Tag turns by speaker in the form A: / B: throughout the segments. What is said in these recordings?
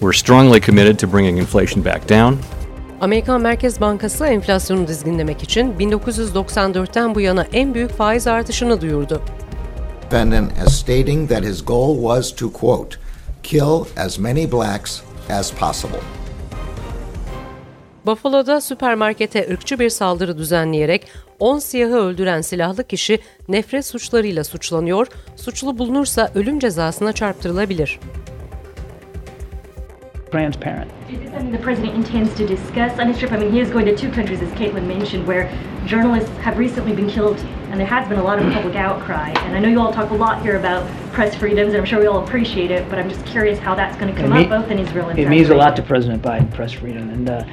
A: We're strongly committed to bringing inflation back down.
B: Amerikan Merkez Bankası enflasyonu dizginlemek için 1994'ten bu yana en büyük faiz artışını duyurdu.
C: Defendant as stating that his goal was to quote, kill as many blacks as possible.
B: Buffalo'da süpermarkete ırkçı bir saldırı düzenleyerek 10 siyahı öldüren silahlı kişi nefret suçlarıyla suçlanıyor, suçlu bulunursa ölüm cezasına çarptırılabilir.
D: Transparent.
E: Is this something the president intends to discuss on his trip? I mean, he is going to two countries, as Caitlin mentioned, where journalists have recently been killed, and there has been a lot of public outcry. And I know you all talk a lot here about press freedoms, and I'm sure we all appreciate it, but I'm just curious how that's going to come
D: It
E: up both in Israel and
D: It means a lot to President Biden, press freedom, and uh,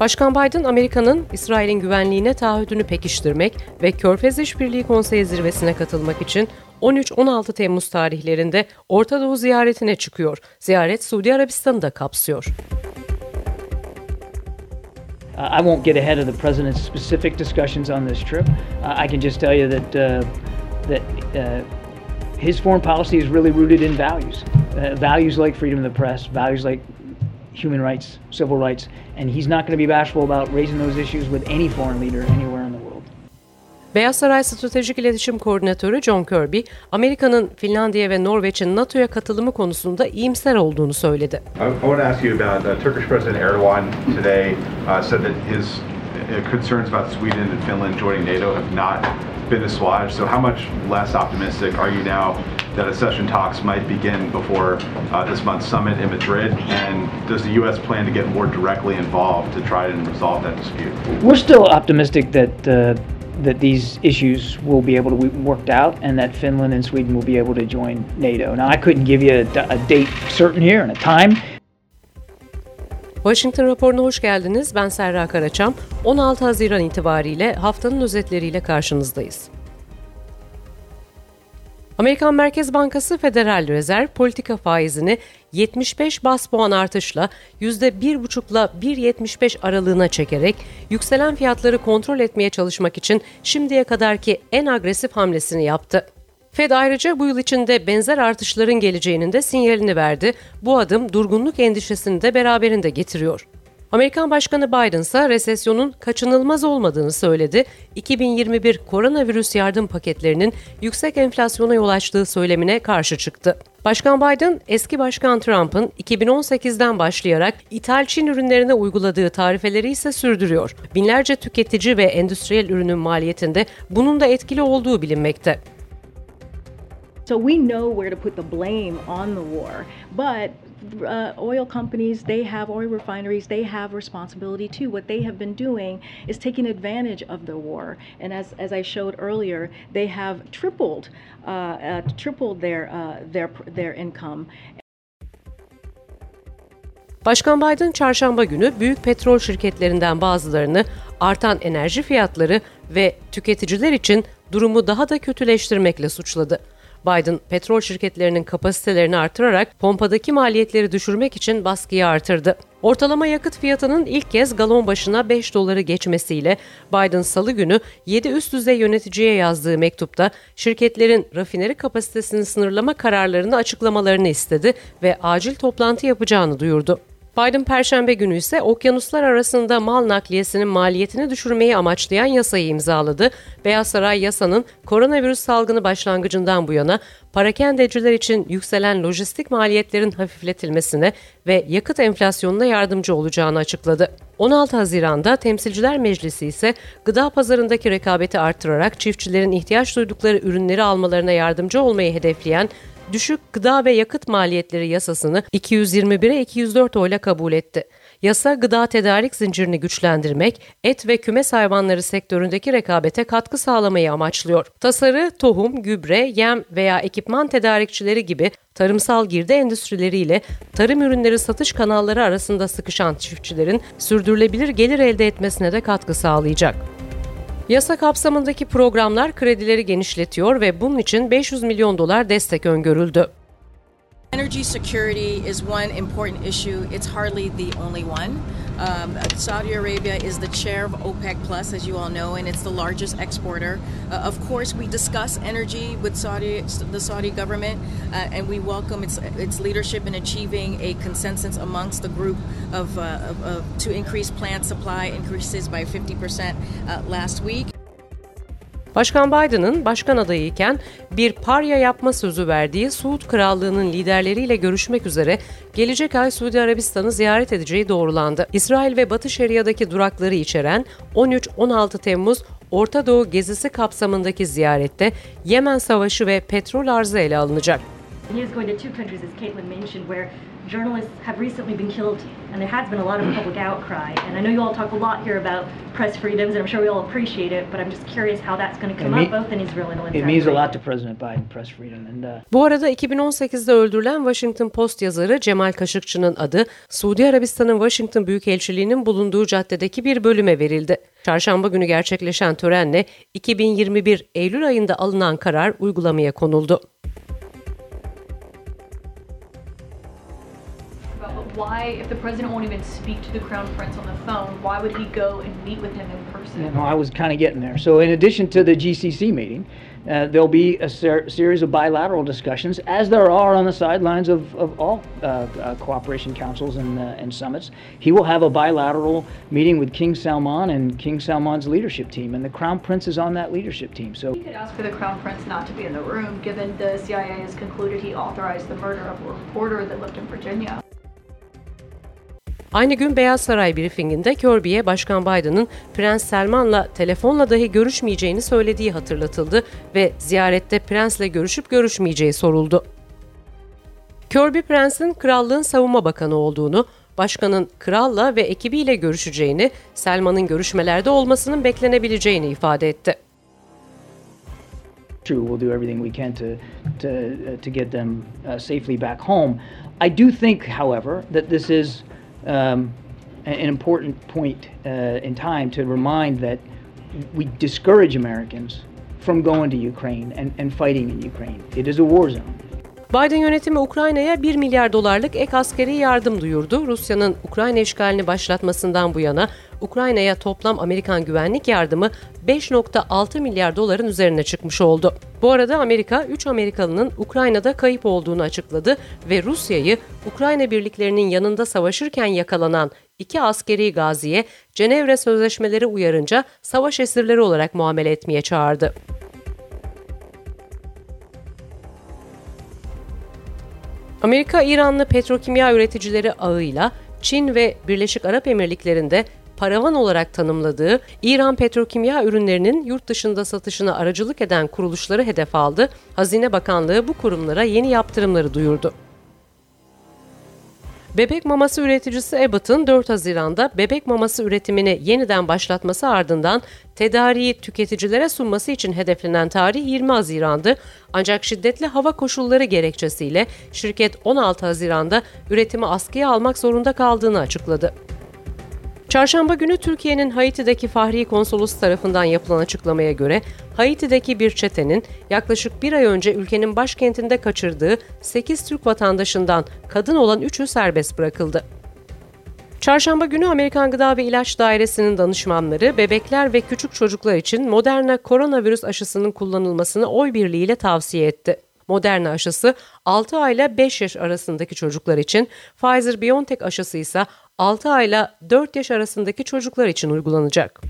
B: Başkan Biden, Amerika'nın İsrail'in güvenliğine taahhüdünü pekiştirmek ve Körfez İşbirliği Konseyi zirvesine katılmak için 13-16 Temmuz tarihlerinde Orta Doğu ziyaretine çıkıyor. Ziyaret Suudi Arabistan'ı da kapsıyor.
D: Uh, I won't get ahead of the president's specific discussions on this trip. Uh, I can just tell you that uh, that uh, his foreign policy is really rooted in values, uh, values like freedom of the press, values like human rights, civil rights, and he's not going to be bashful about raising those issues with any foreign leader anywhere in the world.
B: Beyaz Saray Stratejik İletişim Koordinatörü John Kirby, Amerika'nın Finlandiya ve Norveç'in NATO'ya katılımı konusunda iyimser olduğunu söyledi.
F: I, I want to ask you about uh, Turkish President Erdogan today uh, said that his uh, concerns about Sweden and Finland joining NATO have not been assuaged. So, how much less optimistic are you now that accession talks might begin before uh, this month's summit in Madrid? And does the U.S. plan to get more directly involved to try and resolve that dispute?
D: We're still optimistic that uh, that these issues will be able to be worked out, and that Finland and Sweden will be able to join NATO. Now, I couldn't give you a date certain here and a time.
B: Washington raporuna hoş geldiniz. Ben Serra Karaçam. 16 Haziran itibariyle haftanın özetleriyle karşınızdayız. Amerikan Merkez Bankası Federal Rezerv politika faizini 75 bas puan artışla %1,5 ile 1,75 aralığına çekerek yükselen fiyatları kontrol etmeye çalışmak için şimdiye kadarki en agresif hamlesini yaptı. Fed ayrıca bu yıl içinde benzer artışların geleceğinin de sinyalini verdi. Bu adım durgunluk endişesini de beraberinde getiriyor. Amerikan Başkanı Biden ise resesyonun kaçınılmaz olmadığını söyledi. 2021 koronavirüs yardım paketlerinin yüksek enflasyona yol açtığı söylemine karşı çıktı. Başkan Biden, eski Başkan Trump'ın 2018'den başlayarak ithal Çin ürünlerine uyguladığı tarifeleri ise sürdürüyor. Binlerce tüketici ve endüstriyel ürünün maliyetinde bunun da etkili olduğu bilinmekte.
G: So we know where to put the blame on the war, but uh, oil companies, they have oil refineries, they have responsibility too. What they have been doing is taking advantage of the war, and as, as I showed earlier, they have tripled uh, uh, tripled their uh, their their income.
B: Başkan Biden çarşamba günü büyük petrol şirketlerinden bazılarını artan enerji fiyatları ve tüketiciler için durumu daha da kötüleştirmekle suçladı. Biden petrol şirketlerinin kapasitelerini artırarak pompadaki maliyetleri düşürmek için baskıyı artırdı. Ortalama yakıt fiyatının ilk kez galon başına 5 doları geçmesiyle Biden salı günü 7 üst düzey yöneticiye yazdığı mektupta şirketlerin rafineri kapasitesini sınırlama kararlarını açıklamalarını istedi ve acil toplantı yapacağını duyurdu. Biden Perşembe günü ise okyanuslar arasında mal nakliyesinin maliyetini düşürmeyi amaçlayan yasayı imzaladı. Beyaz Saray yasanın koronavirüs salgını başlangıcından bu yana parakendeciler için yükselen lojistik maliyetlerin hafifletilmesine ve yakıt enflasyonuna yardımcı olacağını açıkladı. 16 Haziran'da Temsilciler Meclisi ise gıda pazarındaki rekabeti artırarak çiftçilerin ihtiyaç duydukları ürünleri almalarına yardımcı olmayı hedefleyen düşük gıda ve yakıt maliyetleri yasasını 221'e 204 oyla kabul etti. Yasa gıda tedarik zincirini güçlendirmek, et ve kümes hayvanları sektöründeki rekabete katkı sağlamayı amaçlıyor. Tasarı, tohum, gübre, yem veya ekipman tedarikçileri gibi tarımsal girdi endüstrileriyle tarım ürünleri satış kanalları arasında sıkışan çiftçilerin sürdürülebilir gelir elde etmesine de katkı sağlayacak. Yasa kapsamındaki programlar kredileri genişletiyor ve bunun için 500 milyon dolar destek öngörüldü.
H: Energy security is one important issue. It's hardly the only one. Um, Saudi Arabia is the chair of OPEC Plus, as you all know, and it's the largest exporter. Uh, of course, we discuss energy with Saudi, the Saudi government, uh, and we welcome its its leadership in achieving a consensus amongst the group of, uh, of, to increase plant supply increases by 50 percent uh, last week.
B: Başkan Biden'ın başkan adayıyken bir parya yapma sözü verdiği Suud Krallığı'nın liderleriyle görüşmek üzere gelecek ay Suudi Arabistan'ı ziyaret edeceği doğrulandı. İsrail ve Batı Şeria'daki durakları içeren 13-16 Temmuz Orta Doğu gezisi kapsamındaki ziyarette Yemen Savaşı ve petrol arzı ele alınacak.
E: He going to two countries, as Caitlin mentioned, where journalists have recently been killed, and there has been a lot of public outcry. And I know you all talk a lot here about press freedoms, and I'm sure we all appreciate it. But I'm just curious how that's going to come up both in Israel and in
D: It means a lot to President Biden, press freedom, and uh,
B: Bu arada 2018'de öldürülen Washington Post yazarı Cemal Kaşıkçı'nın adı Suudi Arabistan'ın Washington Büyükelçiliği'nin bulunduğu caddedeki bir bölüme verildi. Çarşamba günü gerçekleşen törenle 2021 Eylül ayında alınan karar uygulamaya konuldu.
I: Why, if the president won't even speak to the crown prince on the phone, why would he go and meet with him in person?
D: you know, I was kind of getting there. So, in addition to the GCC meeting, uh, there'll be a ser- series of bilateral discussions, as there are on the sidelines of, of all uh, uh, cooperation councils and, uh, and summits. He will have a bilateral meeting with King Salman and King Salman's leadership team, and the Crown Prince is on that leadership team. So,
I: He could ask for the crown prince not to be in the room, given the CIA has concluded he authorized the murder of a reporter that lived in Virginia.
B: Aynı gün Beyaz Saray briefinginde Kirby'ye Başkan Biden'ın Prens Selman'la telefonla dahi görüşmeyeceğini söylediği hatırlatıldı ve ziyarette prensle görüşüp görüşmeyeceği soruldu. Kirby Prence'in krallığın savunma bakanı olduğunu, başkanın kralla ve ekibiyle görüşeceğini, Selman'ın görüşmelerde olmasının beklenebileceğini ifade etti.
D: true, we'll do everything we can to to uh, to get them uh, safely back home. I do think, however, that this is um, an important point uh, in time to remind that we discourage Americans from going to Ukraine and, and fighting in Ukraine. It is a war zone.
B: Biden yönetimi Ukrayna'ya 1 milyar dolarlık ek askeri yardım duyurdu. Rusya'nın Ukrayna işgalini başlatmasından bu yana Ukrayna'ya toplam Amerikan güvenlik yardımı 5.6 milyar doların üzerine çıkmış oldu. Bu arada Amerika 3 Amerikalının Ukrayna'da kayıp olduğunu açıkladı ve Rusya'yı Ukrayna birliklerinin yanında savaşırken yakalanan iki askeri gaziye Cenevre sözleşmeleri uyarınca savaş esirleri olarak muamele etmeye çağırdı. Amerika, İranlı petrokimya üreticileri ağıyla Çin ve Birleşik Arap Emirlikleri'nde paravan olarak tanımladığı İran petrokimya ürünlerinin yurt dışında satışına aracılık eden kuruluşları hedef aldı. Hazine Bakanlığı bu kurumlara yeni yaptırımları duyurdu. Bebek maması üreticisi Abbott'ın 4 Haziran'da bebek maması üretimini yeniden başlatması ardından tedariği tüketicilere sunması için hedeflenen tarih 20 Haziran'dı. Ancak şiddetli hava koşulları gerekçesiyle şirket 16 Haziran'da üretimi askıya almak zorunda kaldığını açıkladı. Çarşamba günü Türkiye'nin Haiti'deki Fahri Konsolos tarafından yapılan açıklamaya göre Haiti'deki bir çetenin yaklaşık bir ay önce ülkenin başkentinde kaçırdığı 8 Türk vatandaşından kadın olan 3'ü serbest bırakıldı. Çarşamba günü Amerikan Gıda ve İlaç Dairesi'nin danışmanları bebekler ve küçük çocuklar için Moderna koronavirüs aşısının kullanılmasını oy birliğiyle tavsiye etti. Moderna aşısı 6 ayla 5 yaş arasındaki çocuklar için, Pfizer-BioNTech aşısı ise 6 ayla 4 yaş arasındaki çocuklar için uygulanacak.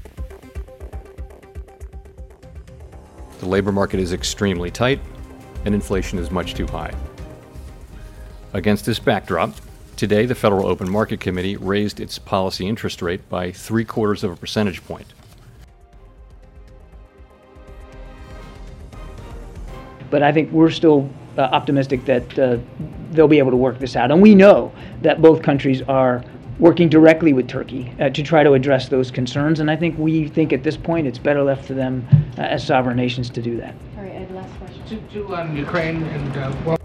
A: The labor market is extremely tight, and inflation is much too high. Against this backdrop, today the Federal Open Market Committee raised its policy interest rate by three quarters of a percentage point.
D: But I think we're still uh, optimistic that uh, they'll be able to work this out. And we know that both countries are working directly with Turkey uh, to try to address those concerns. And I think we think at this point it's better left to them uh, as sovereign nations to do that.
J: All right, Ed, last question. To, to um, Ukraine and uh, well,